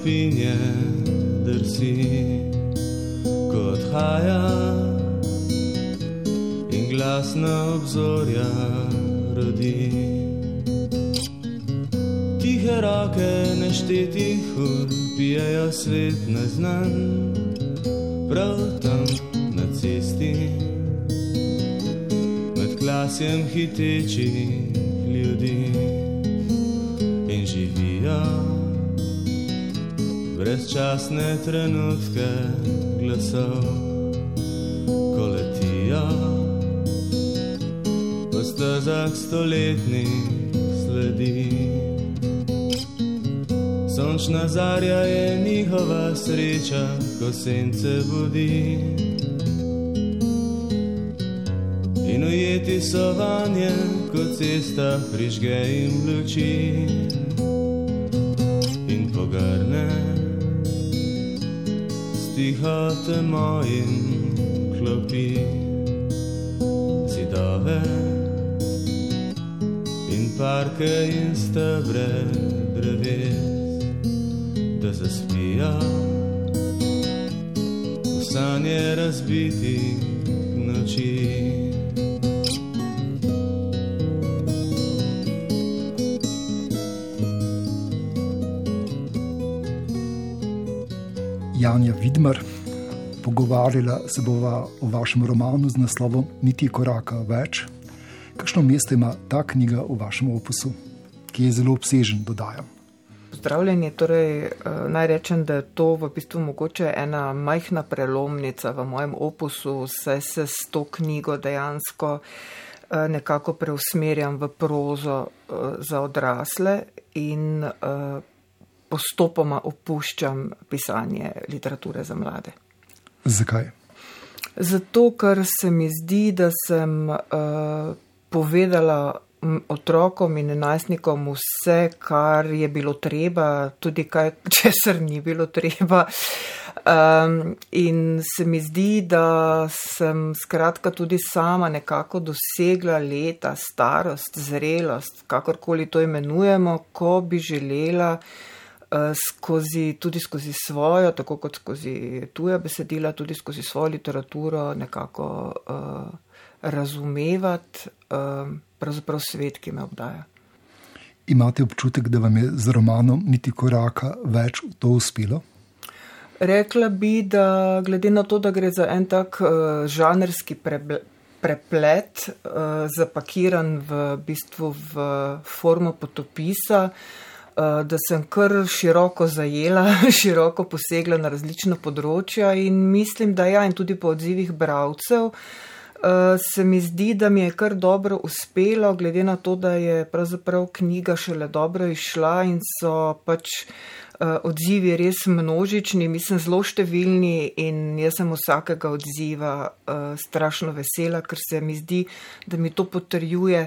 stopinje drsi kot haja in glasna obzorja rodi. Tihe roke neštetih ur pijajo svet neznan, prav tam na cesti, med klasjem hitečih ljudi in živijo brezčasne trenutke glasov, ko letijo po stezah stoletnih sledi. Sončna zarja je njihova sreča, ko sence budi. In ujeti so vanje, ko cesta prižge jim luči stihote mojim klopi zidove in parke in stebre dreves da zaspijo v sanje razbitih noči. Janja Vidmar. Pogovarjala se bova o vašem romanu z naslovom Niti koraka več. Kakšno mesto ima ta knjiga v vašem opusu, ki je zelo obsežen, dodajam? Pozdravljeni, torej eh, naj rečem, da je to v bistvu mogoče ena majhna prelomnica v mojem opusu, saj se s to knjigo dejansko eh, nekako preusmerjam v prozo eh, za odrasle in postopoma opuščam pisanje literature za mlade. Zakaj? Zato, ker se mi zdi, da sem uh, povedala otrokom in najstnikom vse, kar je bilo treba, tudi kaj, česar ni bilo treba. Um, in se mi zdi, da sem skratka tudi sama nekako dosegla leta, starost, zrelost, kakorkoli to imenujemo, ko bi želela uh, skozi, tudi skozi svojo, tako kot skozi tuja besedila, tudi skozi svojo literaturo nekako uh, razumevati uh, pravzaprav svet, ki me obdaja. Imate občutek, da vam je z romanom niti koraka več v to uspelo? Rekla bi, da glede na to, da gre za en tak uh, žanrski preplet, uh, zapakiran v bistvu v formo potopisa, uh, Eh, da sem kar široko zajela, široko posegla na različna področja in mislim, da ja, in tudi po odzivih bravcev eh, se mi zdi, da mi je kar dobro uspelo, glede na to, da je pravzaprav knjiga šele dobro išla in so pač. Eh, odzivi res množični, mislim, zelo številni in jaz sem vsakega odziva uh, strašno vesela, ker se mi zdi, da mi to potrjuje,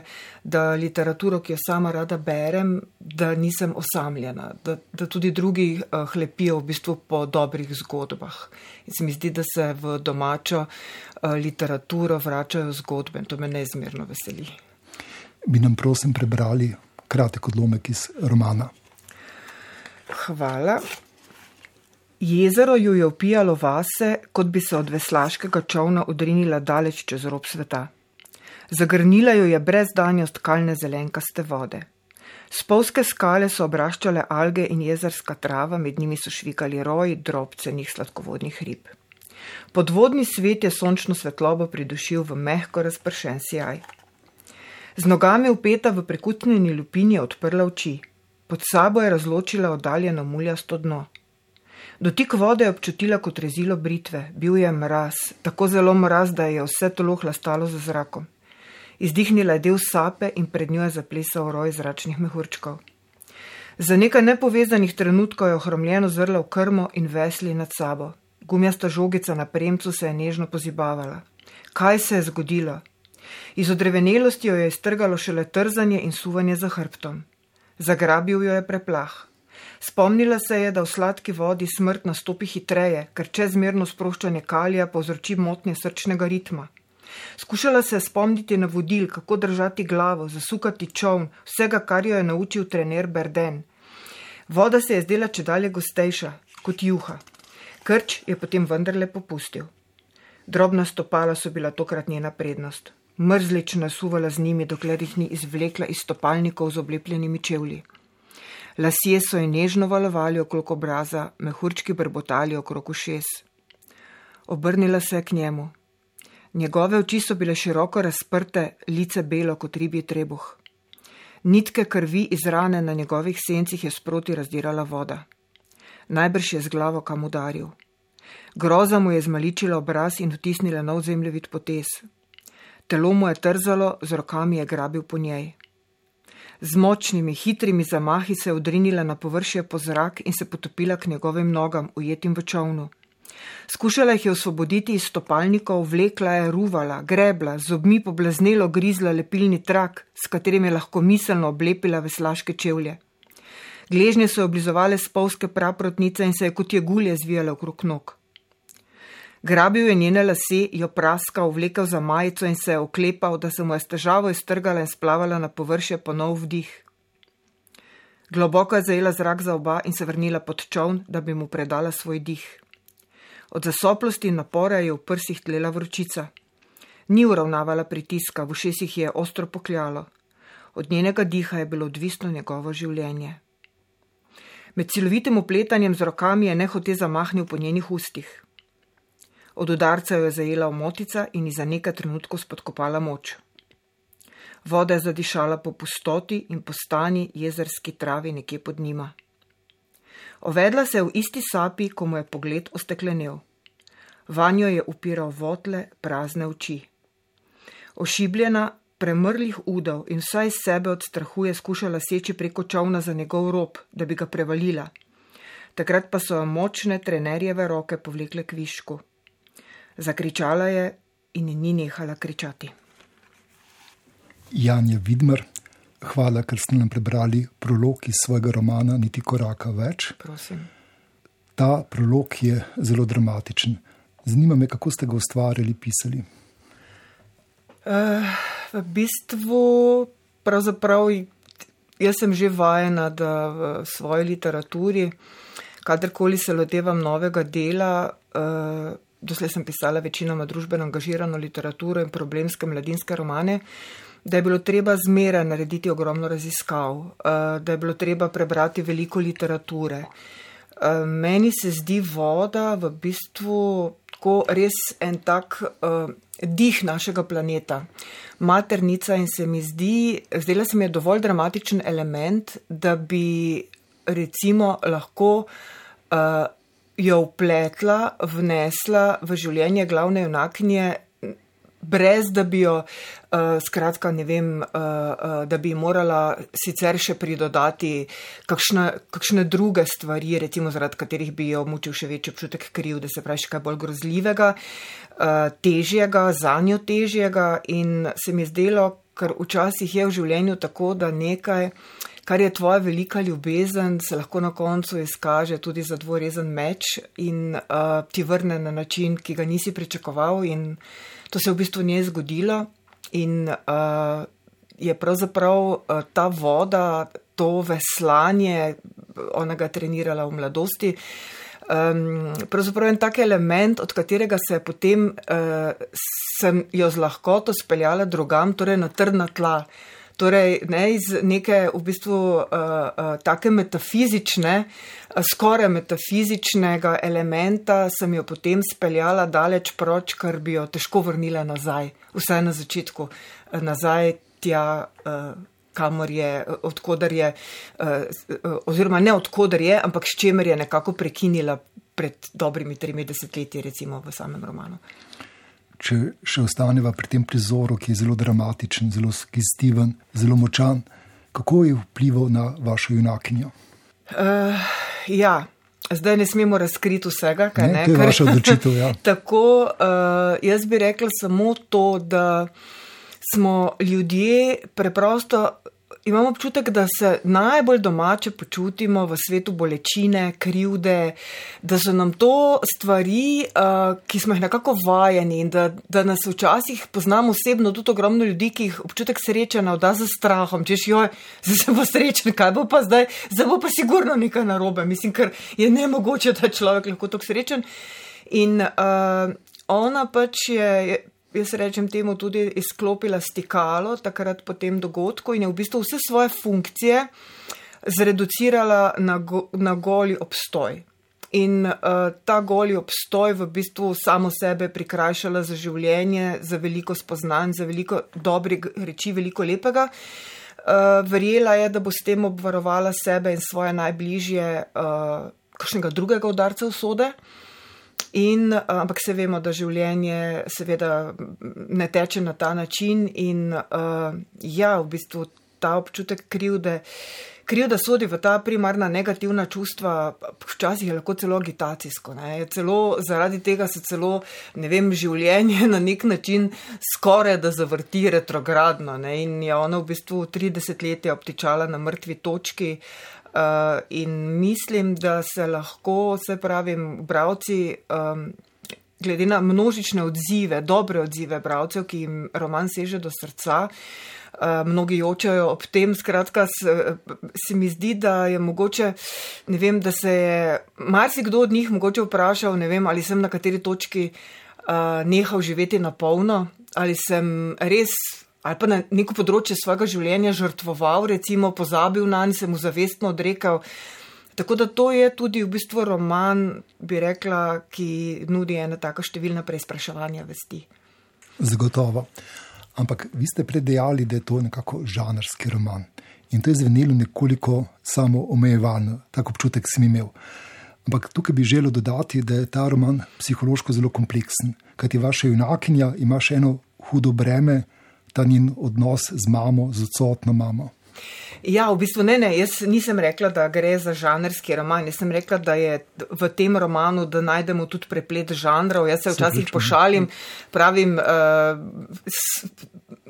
da literaturo, ki jo sama rada berem, da nisem osamljena, da, da tudi drugi uh, hlepijo v bistvu po dobrih zgodbah. In se mi zdi, da se v domačo uh, literaturo vračajo zgodbe in to me neizmerno veseli. Bi nam prosim prebrali kratek odlomek iz romana. Hvala. Jezero ju je upijalo vase, kot bi se od veslaškega čovna odrinila daleč čez rob sveta. Zagrnila jo je brezdanjost kalne zelenkaste vode. Spolske skale so obraščale alge in jezerska trava, med njimi so švikali roji drobcenih sladkovodnih rib. Podvodni svet je sončno svetlobo pridušil v mehko razpršen sijaj. Z nogami upeta v prekucnjeni lupini je odprla oči. Pod sabo je razločila oddaljeno muljasto dno. Dotik vode je občutila kot rezilo britve, bil je mraz, tako zelo mraz, da je vse telo hlastalo za zrakom. Izdihnila je del sape in pred njo je zaplesal roj zračnih mehurčkov. Za nekaj nepovezanih trenutkov je ohromljeno zrla v krmo in vesli nad sabo. Gumjasta žogica na premcu se je nežno pozibavala. Kaj se je zgodilo? Iz odrevenelosti jo je iztrgalo šele trzanje in suvanje za hrbtom. Zagrabil jo je preplah. Spomnila se je, da v sladki vodi smrt nastopi hitreje, ker čezmerno sproščanje kalija povzroči motnje srčnega ritma. Skušala se je spomniti na vodil, kako držati glavo, zasukati čovn, vsega, kar jo je naučil trener Berden. Voda se je zdela če dalje gostejša, kot juha. Krč je potem vendarle popustil. Drobna stopala so bila tokrat njena prednost. Mrzlič nasuvala z njimi, dokler jih ni izvlekla iz stopalnikov z oblepljenimi čevlji. Lasje so ji nežno valovali okrog obraza, mehurčki brbotali okrog ušes. Obrnila se je k njemu. Njegove oči so bile široko razprte, lice belo kot ribji trebuh. Nitke krvi iz rane na njegovih sencih je sproti razdirala voda. Najbrž je z glavo kam udaril. Groza mu je zmaličila obraz in vtisnila nov zemljevid potez. Telo mu je trzalo, z rokami je grabil po njej. Z močnimi, hitrimi zamahi se je odrinila na površje po zrak in se potopila k njegovim nogam, ujetim v čovnu. Skušala jih je osvoboditi iz stopalnikov, vlekla je, ruvala, grebla, z obmi poblaznelo grizla lepilni trak, s katerim je lahko miselno oblepila veslaške čevlje. Gležnje so oblizovale spolske praprotnice in se je kot je gulje zvijale okrog nog. Grabil je njene lase, jo praskal, vlekel za majico in se je oklepal, da se mu je s težavo iztrgala in splavala na površje ponov vdih. Globoko je zajela zrak za oba in se vrnila pod čovn, da bi mu predala svoj dih. Od zasoplosti in napora je v prsih tlela vročica. Ni uravnavala pritiska, v ušesih je ostro pokljalo. Od njenega diha je bilo odvisno njegovo življenje. Med silovitim upletanjem z rokami je nehote zamahnil po njenih ustih. Od udarca jo je zajela omotica in ji za nekaj trenutkov spodkopala moč. Voda je zadišala po pustoti in po stani jezerski travi nekje pod njima. Ovedla se je v isti sapi, ko mu je pogled osteklenel. Vanjo je upiral votle, prazne oči. Ošibljena, premrlih udov in vsaj sebe od strahu je skušala seči preko čovna za njegov rob, da bi ga prevalila. Takrat pa so jo močne trenerjeve roke povlekle k višku. Zakričala je in ni nehala kričati. Jan je vidmer, hvala, ker ste nam prebrali prolog iz svojega romana Niti koraka več. Prosim. Ta prolog je zelo dramatičen. Zanima me, kako ste ga ustvarjali, pisali. Uh, v bistvu, pravzaprav, jaz sem že vajena, da v svoji literaturi, kadarkoli se lotevam novega dela, uh, doslej sem pisala večinoma družbeno angažirano literaturo in problemske mladinske romane, da je bilo treba zmeraj narediti ogromno raziskav, eh, da je bilo treba prebrati veliko literature. Eh, meni se zdi voda v bistvu tako res en tak uh, dih našega planeta, maternica in se mi zdi, zdela se mi je dovolj dramatičen element, da bi recimo lahko uh, jo upletla, vnesla v življenje glavne junakinje, brez da bi jo, uh, skratka, ne vem, uh, uh, da bi morala sicer še pridodati kakšne, kakšne druge stvari, recimo zaradi katerih bi jo mučil še večji občutek kriv, da se pravi še kaj bolj grozljivega, uh, težjega, za njo težjega. In se mi zdelo, ker včasih je v življenju tako, da nekaj kar je tvoja velika ljubezen, se lahko na koncu izkaže tudi za dvorezen meč in uh, ti vrne na način, ki ga nisi pričakoval. In to se je v bistvu nje zgodilo. In uh, je pravzaprav uh, ta voda, to veslanje, ona ga trenirala v mladosti. Um, pravzaprav en tak element, od katerega se je potem uh, sem jo z lahkoto speljala drugam, torej na trdna tla. Torej, ne iz neke v bistvu uh, uh, take metafizične, uh, skoraj metafizičnega elementa, sem jo potem speljala daleč proč, ker bi jo težko vrnila nazaj, vsaj na začetku, uh, nazaj tja. Uh, kamor je, odkudar je, oziroma ne odkudar je, ampak s čimer je nekako prekinila pred dobrimi tremi desetletji, recimo v samem romanu če še ostaneva pri tem prizoru, ki je zelo dramatičen, zelo skizitiven, zelo močan, kako je vplival na vašo junakinjo? Uh, ja. Zdaj ne smemo razkriti vsega, kaj ne. ne to je vaša odločitev. Ja. Tako, uh, jaz bi rekla samo to, da smo ljudje preprosto imam občutek, da se najbolj domače počutimo v svetu bolečine, krivde, da so nam to stvari, uh, ki smo jih nekako vajeni in da, da nas včasih poznamo osebno tudi ogromno ljudi, ki jih občutek sreče navda za strahom. Češ, joj, zdaj sem pa srečen, kaj bo pa zdaj, zdaj bo pa sigurno nekaj narobe. Mislim, ker je ne mogoče, da človek lahko tako srečen. In uh, ona pač je, jaz rečem temu, tudi izklopila stikalo takrat po tem dogodku in je v bistvu vse svoje funkcije zreducirala na, go, na goli obstoj. In uh, ta goli obstoj v bistvu samo sebe prikrajšala za življenje, za veliko spoznanj, za veliko dobrih reči, veliko lepega. Uh, verjela je, da bo s tem obvarovala sebe in svoje najbližje, uh, kakšnega drugega udarca usode. Uh, In, ampak se vemo, da življenje seveda ne teče na ta način in uh, ja, v bistvu ta občutek krivde, krivda sodi v ta primarna negativna čustva, včasih je lahko celo agitacijsko. Celo, zaradi tega se celo, vem, življenje na nek način skoraj da zavrti retrogradno ne? in je ono v bistvu 30 let obtičala na mrtvi točki. Uh, in mislim, da se lahko, se pravim, bravci, um, glede na množične odzive, dobre odzive bravcev, ki jim roman seže do srca, uh, mnogi jočajo ob tem, skratka, se, se mi zdi, da je mogoče, ne vem, da se je marsikdo od njih mogoče vprašal, ne vem, ali sem na kateri točki uh, nehal živeti na polno, ali sem res ali pa na neko področje svojega življenja žrtvoval, recimo pozabil na njega, se mu zavestno odrekel. Tako da to je tudi v bistvu roman, bi rekla, ki nudi ena taka številna preizpraševanja vesti. Zagotovo. Ampak vi ste predejali, da je to nekako žanrski roman. In to je zvenelo nekoliko samo omejevalno, tako občutek sem imel. Ampak tukaj bi želel dodati, da je ta roman psihološko zelo kompleksen, kajti vaša junakinja ima še eno hudo breme, ta njen odnos z mamo, z odsotno mamo. Ja, v bistvu ne, ne, jaz nisem rekla, da gre za žanrski roman. Jaz sem rekla, da je v tem romanu, da najdemo tudi preplet žanrov. Jaz se včasih pošalim, pravim, uh,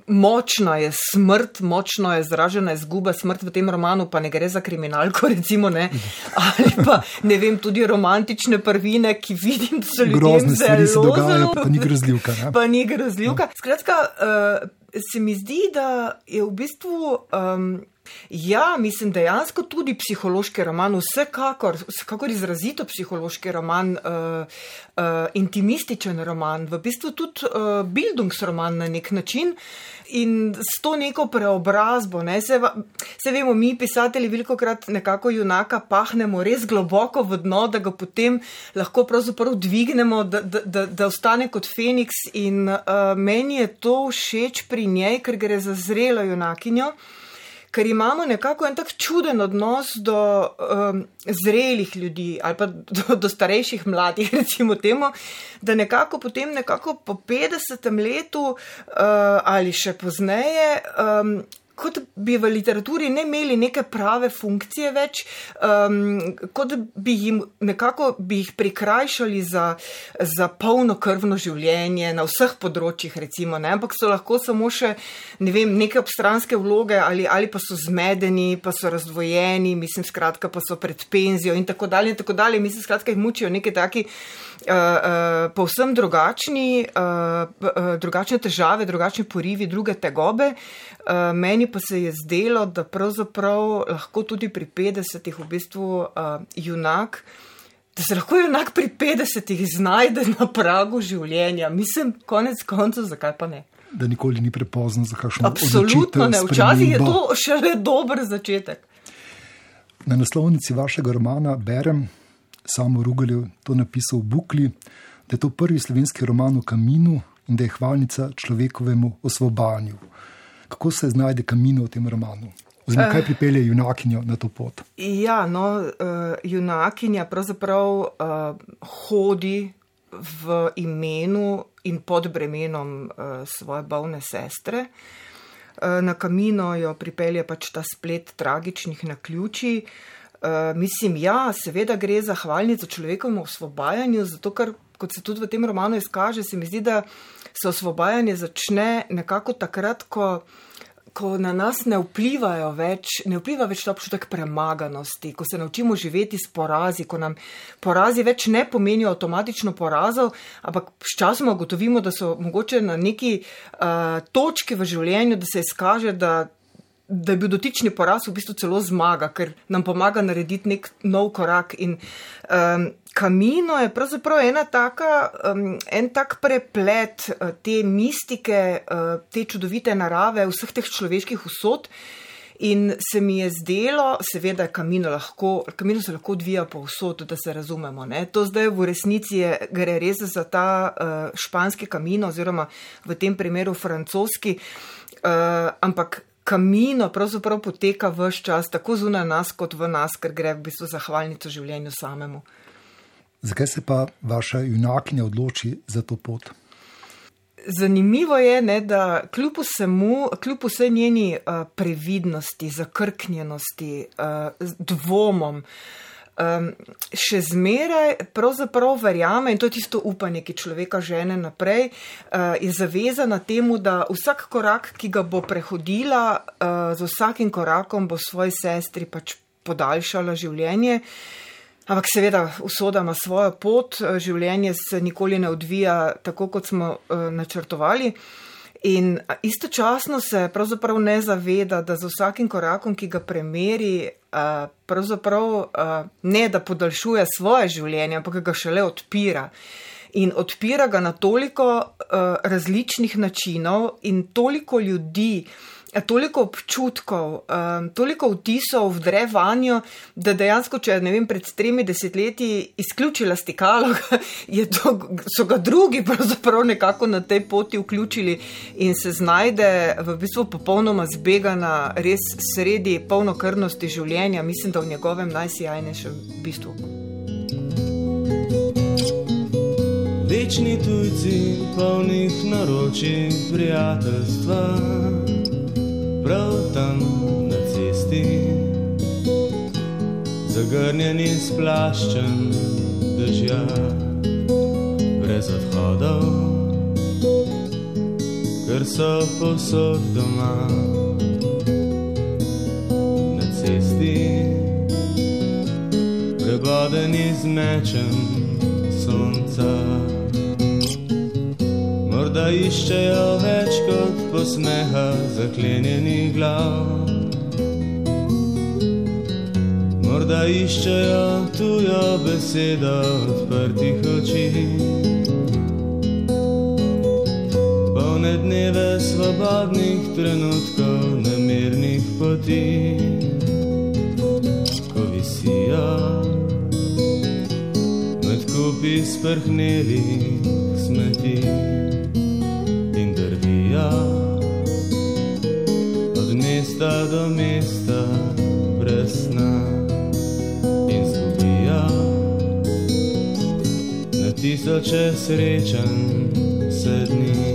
močna je smrt, močno je izražena izguba smrt v tem romanu, pa ne gre za kriminalko, recimo, ne, ali pa ne vem, tudi romantične prvine, ki vidim, da so ljudje zelo zelo. Pa ni grozljivka. Ne? Pa ni grozljivka. No. Skratka, uh, se mi zdi, da je v bistvu. Um, Ja, mislim, dejansko tudi psihološki roman, vsekakor, vsekakor izrazito psihološki roman, uh, uh, intimističen roman, v bistvu tudi uh, bildungsroman na nek način in s to neko preobrazbo. Ne, se, se vemo, mi, pisatelji, veliko krat nekako junaka pahnemo res globoko v dno, da ga potem lahko pravzaprav dvignemo, da, da, da, da ostane kot Feniks. In uh, meni je to všeč pri njej, ker gre za zrelo junakinjo ker imamo nekako en tak čuden odnos do um, zrelih ljudi ali pa do, do starejših mladih, recimo temu, da nekako potem nekako po 50. letu uh, ali še pozneje. Um, kot bi v literaturi ne imeli neke prave funkcije več, um, kot bi jim nekako bi jih prikrajšali za, za polno krvno življenje na vseh področjih, recimo, ne? ampak so lahko samo še ne vem, neke obstranske vloge ali, ali pa so zmedeni, pa so razdvojeni, mislim, skratka, pa so pred penzijo in tako dalje in tako dalje. Mislim, skratka, jih mučijo neki taki. Uh, uh, povsem drugačni, uh, uh, drugačne težave, drugačne porivi, druge tegobe. Uh, meni pa se je zdelo, da pravzaprav lahko tudi pri 50-ih v bistvu uh, junak. Da se lahko junak pri 50-ih znajde na pragu življenja, mislim, konec koncev, zakaj pa ne? Da nikoli ni prepozno za kakšno stvar. Absolutno ne, včasih je to šele dober začetek. Na naslovnici vašega romana berem, samo Rugelj to napisal v Bukli, da je to prvi slovenski roman o kaminu in da je hvalnica človekovemu osvobajanju. Kako se znajde kamino v tem romanu? Oziroma, kaj eh. pripelje junakinjo na to pot? Ja, no, uh, junakinja pravzaprav uh, hodi v imenu in pod bremenom uh, svoje bolne sestre. Na kamino jo pripelje pač ta splet tragičnih naključij, uh, Uh, mislim, ja, seveda gre za hvalnico človekovemu osvobajanju, zato ker, kot se tudi v tem romanu izkaže, se mi zdi, da se osvobajanje začne nekako takrat, ko, ko na nas ne vplivajo več, ne vpliva več ta občutek premaganosti, ko se naučimo živeti s porazi, ko nam porazi več ne pomenijo avtomatično porazov, ampak sčasoma ugotovimo, da so mogoče na neki uh, točki v življenju, da se izkaže, da da je bil dotični poraz v bistvu celo zmaga, ker nam pomaga narediti nek nov korak. In um, kamino je pravzaprav ena taka, um, en tak preplet uh, te mistike, uh, te čudovite narave, vseh teh človeških usod. In se mi je zdelo, seveda, kamino, lahko, kamino se lahko odvija povsod, da se razumemo. Ne? To zdaj v resnici je, gre res za ta uh, španski kamino, oziroma v tem primeru francoski. Uh, ampak kamino pravzaprav poteka vse čas, tako zunaj nas, kot v nas, ker gre v bistvu za hvalnico življenju samemu. Zakaj se pa vaša junakinja odloči za to pot? Zanimivo je, ne, da kljub vsemu, kljub vsej njeni uh, previdnosti, zakrknjenosti, uh, dvomom, uh, um, še zmeraj pravzaprav verjame in to je tisto upanje, ki človeka žene naprej, uh, je zavezana temu, da vsak korak, ki ga bo prehodila, uh, z vsakim korakom bo svoji sestri pač podaljšala življenje. Ampak seveda, usoda ima svojo pot, življenje se nikoli ne odvija tako, kot smo uh, načrtovali. In istočasno se pravzaprav ne zaveda, da z vsakim korakom, ki ga premeri, pravzaprav ne da podaljšuje svoje življenje, ampak ga šele odpira. In odpira ga na toliko različnih načinov in toliko ljudi, toliko občutkov, um, toliko vtisov vdre vanjo, da dejansko, če ne vem, pred tremi desetletji izključila stikalo, to, so ga drugi pravzaprav nekako na tej poti vključili in se znajde v bistvu popolnoma zbegana, res sredi polnokrvnosti življenja, mislim, da v njegovem najsijajnejšem bistvu. Večni tujci, polnih naročij, prijateljstva prav tam na cesti, zagrnjeni s plaščem držja, brez odhodov, ker so posod doma. Na cesti, prebodeni z mečem sonca morda iščejo več kot posmeha zaklenjenih glav. Morda iščejo tujo besedo odprtih oči. Polne dneve svobodnih trenutkov, nemirnih poti, ko visijo med kupi sprhnelih smeti. Mesta do mesta, brez sna in zgubijo na tisoče srečen sedmi. Janja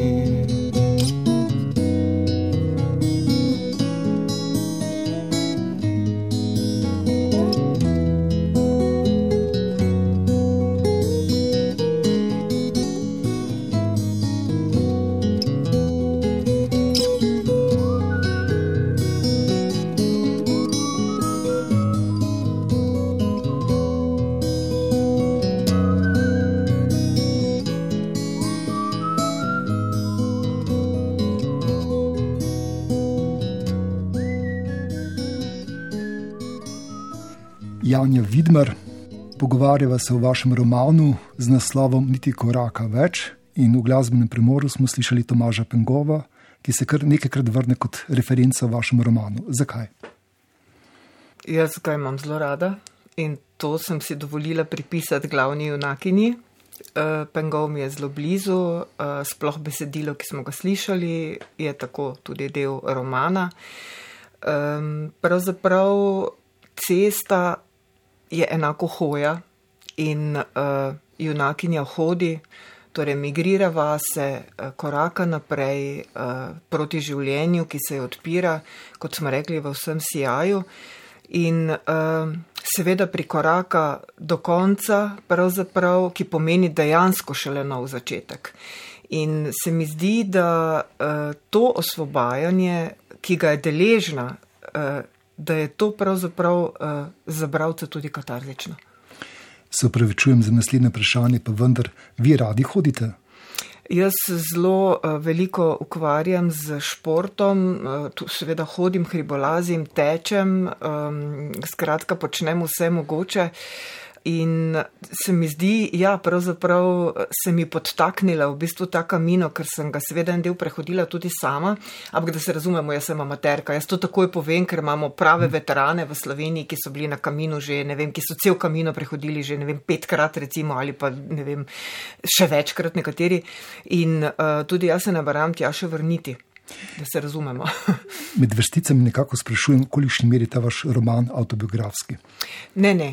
Pogovarjava se o vašem romanu z naslovom Niti koraka več in v glasbenem premoru smo slišali Tomaža Pengova, ki se kar nekajkrat vrne kot referenca v vašem romanu. Zakaj? Jaz ga imam zelo rada in to sem si dovolila pripisati glavni junakini. Eh, Pengov mi je zelo blizu, eh, sploh besedilo, ki smo ga slišali, je tako tudi del romana. Pravzaprav cesta je enako hoja in uh, junakinja hodi, torej migrira vase, uh, koraka naprej uh, proti življenju, ki se odpira, kot smo rekli, v vsem sijaju. In uh, seveda prikoraka do konca, ki pomeni dejansko šele nov začetek. In se mi zdi, da uh, to osvobajanje, ki ga je deležna, uh, da je to pravzaprav uh, za bralce tudi katarzično. Se upravičujem za naslednje vprašanje, pa vendar vi radi hodite? Jaz zelo uh, veliko ukvarjam z športom, uh, tu seveda hodim, hribolazim, tečem, um, skratka počnem vse mogoče. In se mi zdi, ja, pravzaprav se mi podtaknila v bistvu ta kamino, ker sem ga seveda en del prehodila tudi sama. Ampak da se razumemo, jaz sem amaterka. Jaz to takoj povem, ker imamo prave mhm. veterane v Sloveniji, ki so bili na kaminu že, ne vem, ki so cel kamino prehodili že, ne vem, petkrat recimo ali pa, ne vem, še večkrat nekateri. In uh, tudi jaz se nabaram tja še vrniti. Da se razumemo. Med vrsticami nekako sprašujem, kolikšni meri je ta vaš roman autobiografski? Ne, ne,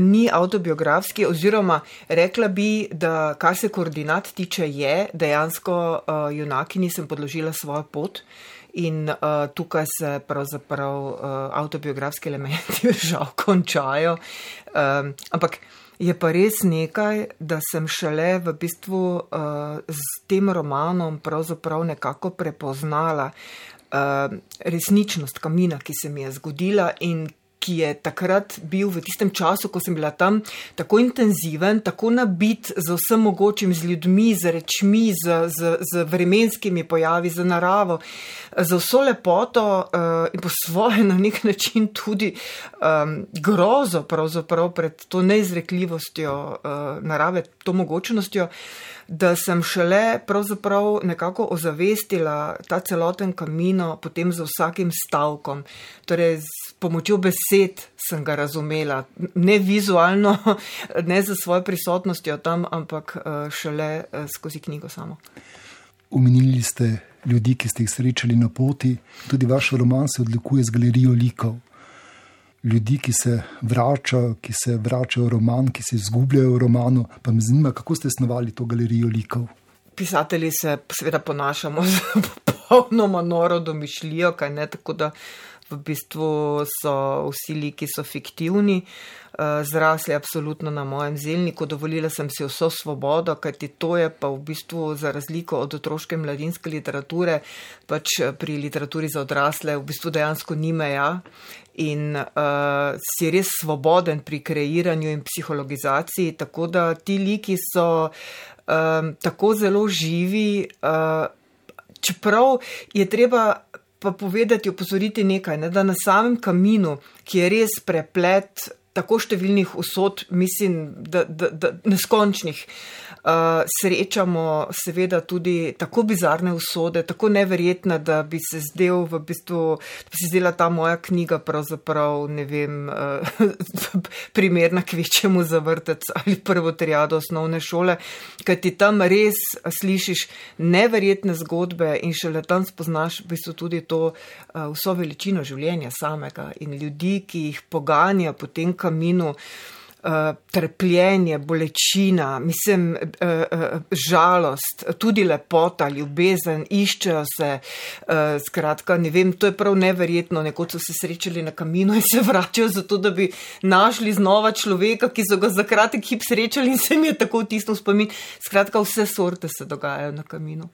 ni autobiografski, oziroma rekla bi, da kar se koordinat tiče, je dejansko uh, junaki nisem podložila svojo pot. In uh, tukaj se pravzaprav uh, autobiografski elementi žal končajo. Um, ampak je pa res nekaj, da sem šele v bistvu uh, z tem romanom pravzaprav nekako prepoznala uh, resničnost kamina, ki se mi je zgodila in ki je takrat bil v tistem času, ko sem bila tam, tako intenziven, tako nabit z vsem mogočim, z ljudmi, z rečmi, z, z, z vremenskimi pojavi, z naravo, z vso lepoto uh, in po svoje na nek način tudi um, grozo pred to neizrekljivostjo uh, narave, to mogočnostjo. Da sem šele pravzaprav nekako ozavestila ta celoten kamino, potem z vsakim stavkom. Torej, pomočjo besed sem ga razumela, ne vizualno, ne za svojo prisotnostjo tam, ampak eh, šele eh, skozi knjigo samo. Umenili ste ljudi, ki ste jih srečali na poti, tudi vaš roman se odlikuje z galerijo likov. Ljudi, ki se vračajo, ki se vračajo v roman, ki se izgubljajo v romanu, pa me zanima, kako ste snovali to galerijo likov. Pisatelji se seveda ponašamo z popolnoma noro domišljijo, kaj ne tako da v bistvu so vsi liki so fiktivni, eh, zrasli absolutno na mojem zelniku, dovolila sem si vso svobodo, kajti to je pa v bistvu za razliko od otroške mladinske literature, pač eh, pri literaturi za odrasle v bistvu dejansko ni meja. In uh, si res svoboden pri kreiranju in psihologizaciji, tako da ti liki so um, tako zelo živi, uh, čeprav je treba pa povedati, opozoriti nekaj, ne, da na samem kaminu, ki je res preplet tako številnih usod, mislim, da, da, da neskončnih. Uh, srečamo seveda tudi tako bizarne usode, tako neverjetne, da bi se zdel v bistvu, da bi se zdela ta moja knjiga pravzaprav, ne vem, uh, primerna kvečemu za vrtec ali prvo triado osnovne šole, kaj ti tam res slišiš neverjetne zgodbe in šele tam spoznaš v bistvu tudi to uh, vso veličino življenja samega in ljudi, ki jih poganja po tem kaminu. Uh, trpljenje, bolečina, mislim, uh, uh, žalost, tudi lepota, ljubezen, iščejo se. Skratka, ne vem, to je prav neverjetno. Nekoč so se srečali na kaminu in se vračajo zato, da bi našli znova človeka, ki so ga za kratek hip srečali in se jim je tako vtisnil spomin. Skratka, vse sorte se dogajajo na kaminu.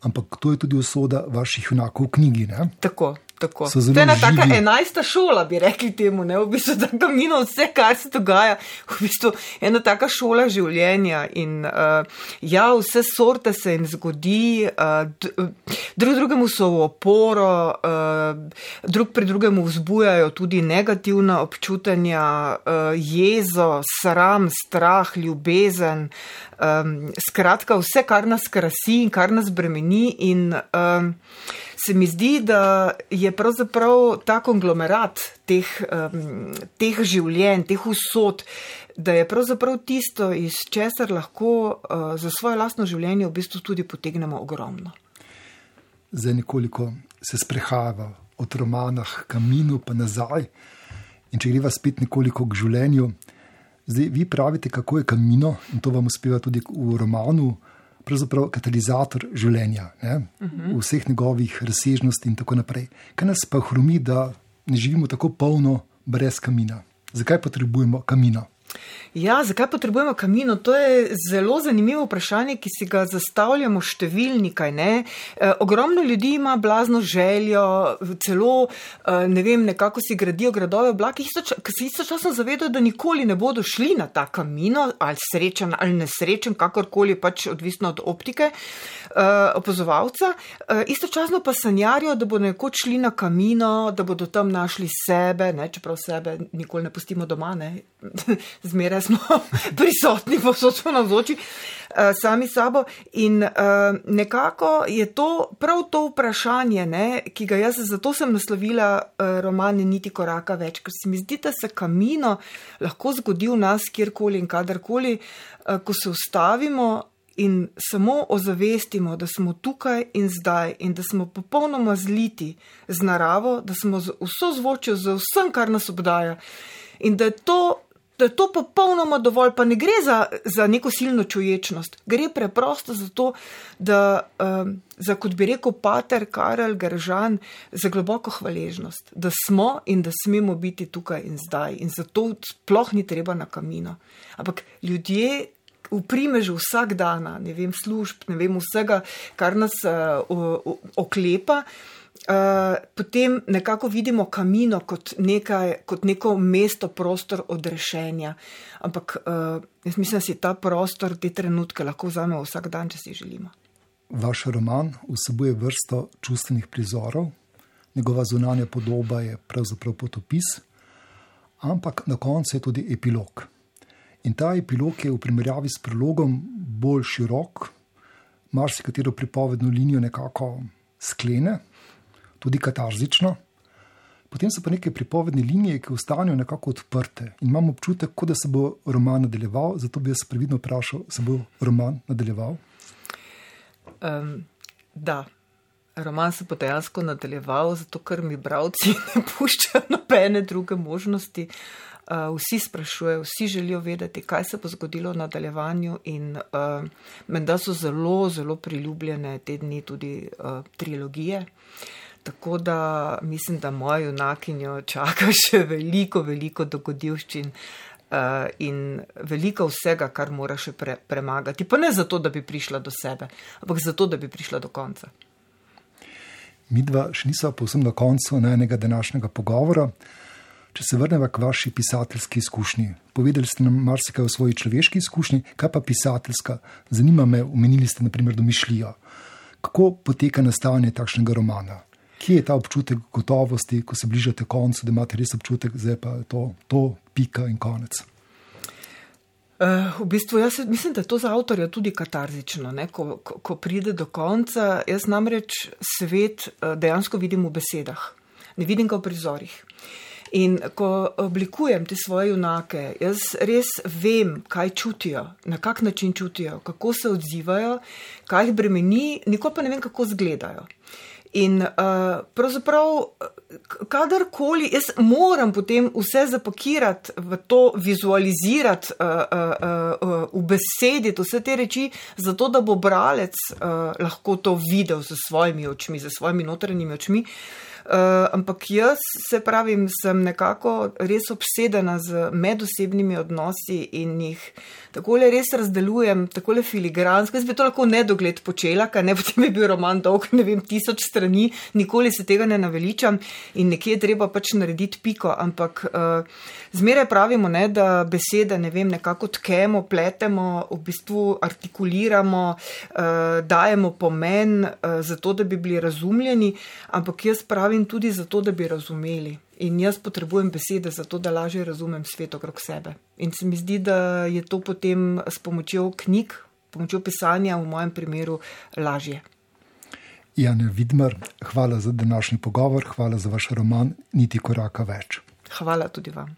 Ampak to je tudi usoda vaših junakov v knjigi. Ne? Tako. Tako. To je ena taka enajsta šola, bi rekli temu, ne? v bistvu tako mino vse, kar se dogaja, v bistvu ena taka šola življenja in uh, ja, vse sorte se jim zgodi, uh, drug drugemu so v oporo, uh, drug pri drugemu vzbujajo tudi negativna občutanja, uh, jezo, sram, strah, ljubezen, um, skratka vse, kar nas krasi in kar nas bremeni in um, se mi zdi, da je pravzaprav ta konglomerat teh, um, teh življenj, teh usod, da je pravzaprav tisto, iz česar lahko uh, za svoje lastno življenje v bistvu tudi potegnemo ogromno. Zdaj nekoliko se sprehajava od romana k kaminu, pa nazaj. In če greva spet nekoliko k življenju, zdaj vi pravite, kako je kamino, in to vam uspeva tudi v romanu pravzaprav katalizator življenja, uh -huh. v vseh njegovih razsežnostih in tako naprej. Kaj nas pa hromi, da ne živimo tako polno brez kamina? Zakaj potrebujemo kamino? Ja, zakaj potrebujemo kamino? To je zelo zanimivo vprašanje, ki si ga zastavljamo številni, kaj ne. E, ogromno ljudi ima blazno željo, celo, e, ne vem, nekako si gradijo gradove oblake, ki se istočasno zavedajo, da nikoli ne bodo šli na ta kamino, ali srečen ali nesrečen, kakorkoli pač odvisno od optike e, opozovalca. E, istočasno pa sanjarijo, da bodo nekoč šli na kamino, da bodo tam našli sebe, ne, čeprav sebe nikoli ne pustimo doma, ne. Zmeraj smo prisotni, posod smo navzoči uh, sami sabo. In uh, nekako je to prav to vprašanje, ne, ki ga jaz zato sem naslovila uh, roman Niti koraka več, ker se mi zdi, da se kamino lahko zgodi v nas kjerkoli in kadarkoli, ko se ustavimo. In samo ozavestimo, da smo tukaj in zdaj, in da smo popolnoma zliti z naravo, da smo vso zvočjo, z vsem, kar nas obdaja, in da je to da je to popolnoma dovolj, pa ne gre za, za neko silno čuječnost, gre preprosto za to, da, um, za, kot bi rekel Pater Karel Gržan, za globoko hvaležnost, da smo in da smemo biti tukaj in zdaj. In zato sploh ni treba na kamino. Ampak ljudje. V primežu vsak dan, ne vem, služb, ne vem, vsega, kar nas uh, oklepa, uh, Uh, potem nekako vidimo kamino kot, nekaj, kot neko mesto, prostor odrešenja. Ampak uh, jaz mislim, da si ta prostor, te trenutke lahko vzamemo vsak dan, če si želimo. Vaš roman vsebuje vrsto čustvenih prizorov, njegova zunanja podoba je pravzaprav potopis, ampak na koncu je tudi epilog. In ta epilog je v primerjavi s prologom bolj širok, marsikatero pripovedno linijo nekako sklene tudi katarzično. Potem so pa neke pripovedne linije, ki ostanejo nekako odprte in imamo občutek, da se bo roman nadaljeval. Zato bi jaz previdno vprašal, se bo roman nadaljeval? Um, da, roman se bo dejansko nadaljeval, zato ker mi bralci ne puščajo nobene druge možnosti. Uh, vsi sprašujejo, vsi želijo vedeti, kaj se bo zgodilo v nadaljevanju, in uh, menda so zelo, zelo priljubljene te dni tudi uh, trilogije. Uh, Tako da mislim, da mojo junakinjo čaka še veliko, veliko dogodivščin uh, in veliko vsega, kar mora še pre, premagati. Pa ne zato, da bi prišla do sebe, ampak zato, da bi prišla do konca. Mi dva še nismo povsem na koncu enega današnjega pogovora. Če se vrnemo k vaši pisateljski izkušnji, povedali ste nam marsikaj o svoji človeški izkušnji, kaj pa pisateljska. Zanima me, omenili ste naprimer domišljijo. Kako poteka nastajanje takšnega romana? Kje je ta občutek gotovosti, ko se bližate koncu, da imate res občutek, da je to, to pika in konec? Uh, v bistvu, jaz mislim, da je to za avtorja tudi katarzično, ko, ko, ko pride do konca. Jaz namreč svet uh, dejansko vidim v besedah, ne vidim ga v prizorih. In ko oblikujem te svoje junake, jaz res vem, kaj čutijo, na kak način čutijo, kako se odzivajo, kaj jih bremeni, nikoli pa ne vem, kako izgledajo. In uh, pravzaprav, kadarkoli jaz moram potem vse zapakirati v to, vizualizirati, uh, uh, uh, v besedi, vse te reči, zato da bo bralec uh, lahko to videl z svojimi očmi, z svojimi notranjimi očmi. Uh, ampak jaz, se pravim, sem nekako res obsedena z medosebnimi odnosi in jih tako le res razdelujem, tako le filigransko. Jaz bi to lahko nedogled počela, ker ne potem bi bil roman dolg, ne vem, tisoč strani, nikoli se tega ne naveličam in nekje je treba pač narediti piko. Ampak uh, zmeraj pravimo, ne, da besede, ne vem, nekako tkemo, pletemo, v bistvu artikuliramo, uh, dajemo pomen, uh, zato da bi bili razumljeni, ampak jaz pravim tudi zato, da bi razumeli. In jaz potrebujem besede za to, da lažje razumem svet okrog sebe. In se mi zdi, da je to potem s pomočjo knjig, pomočjo pisanja, v mojem primeru, lažje. Jan Vidmar, hvala za današnji pogovor, hvala za vaš roman, niti koraka več. Hvala tudi vam.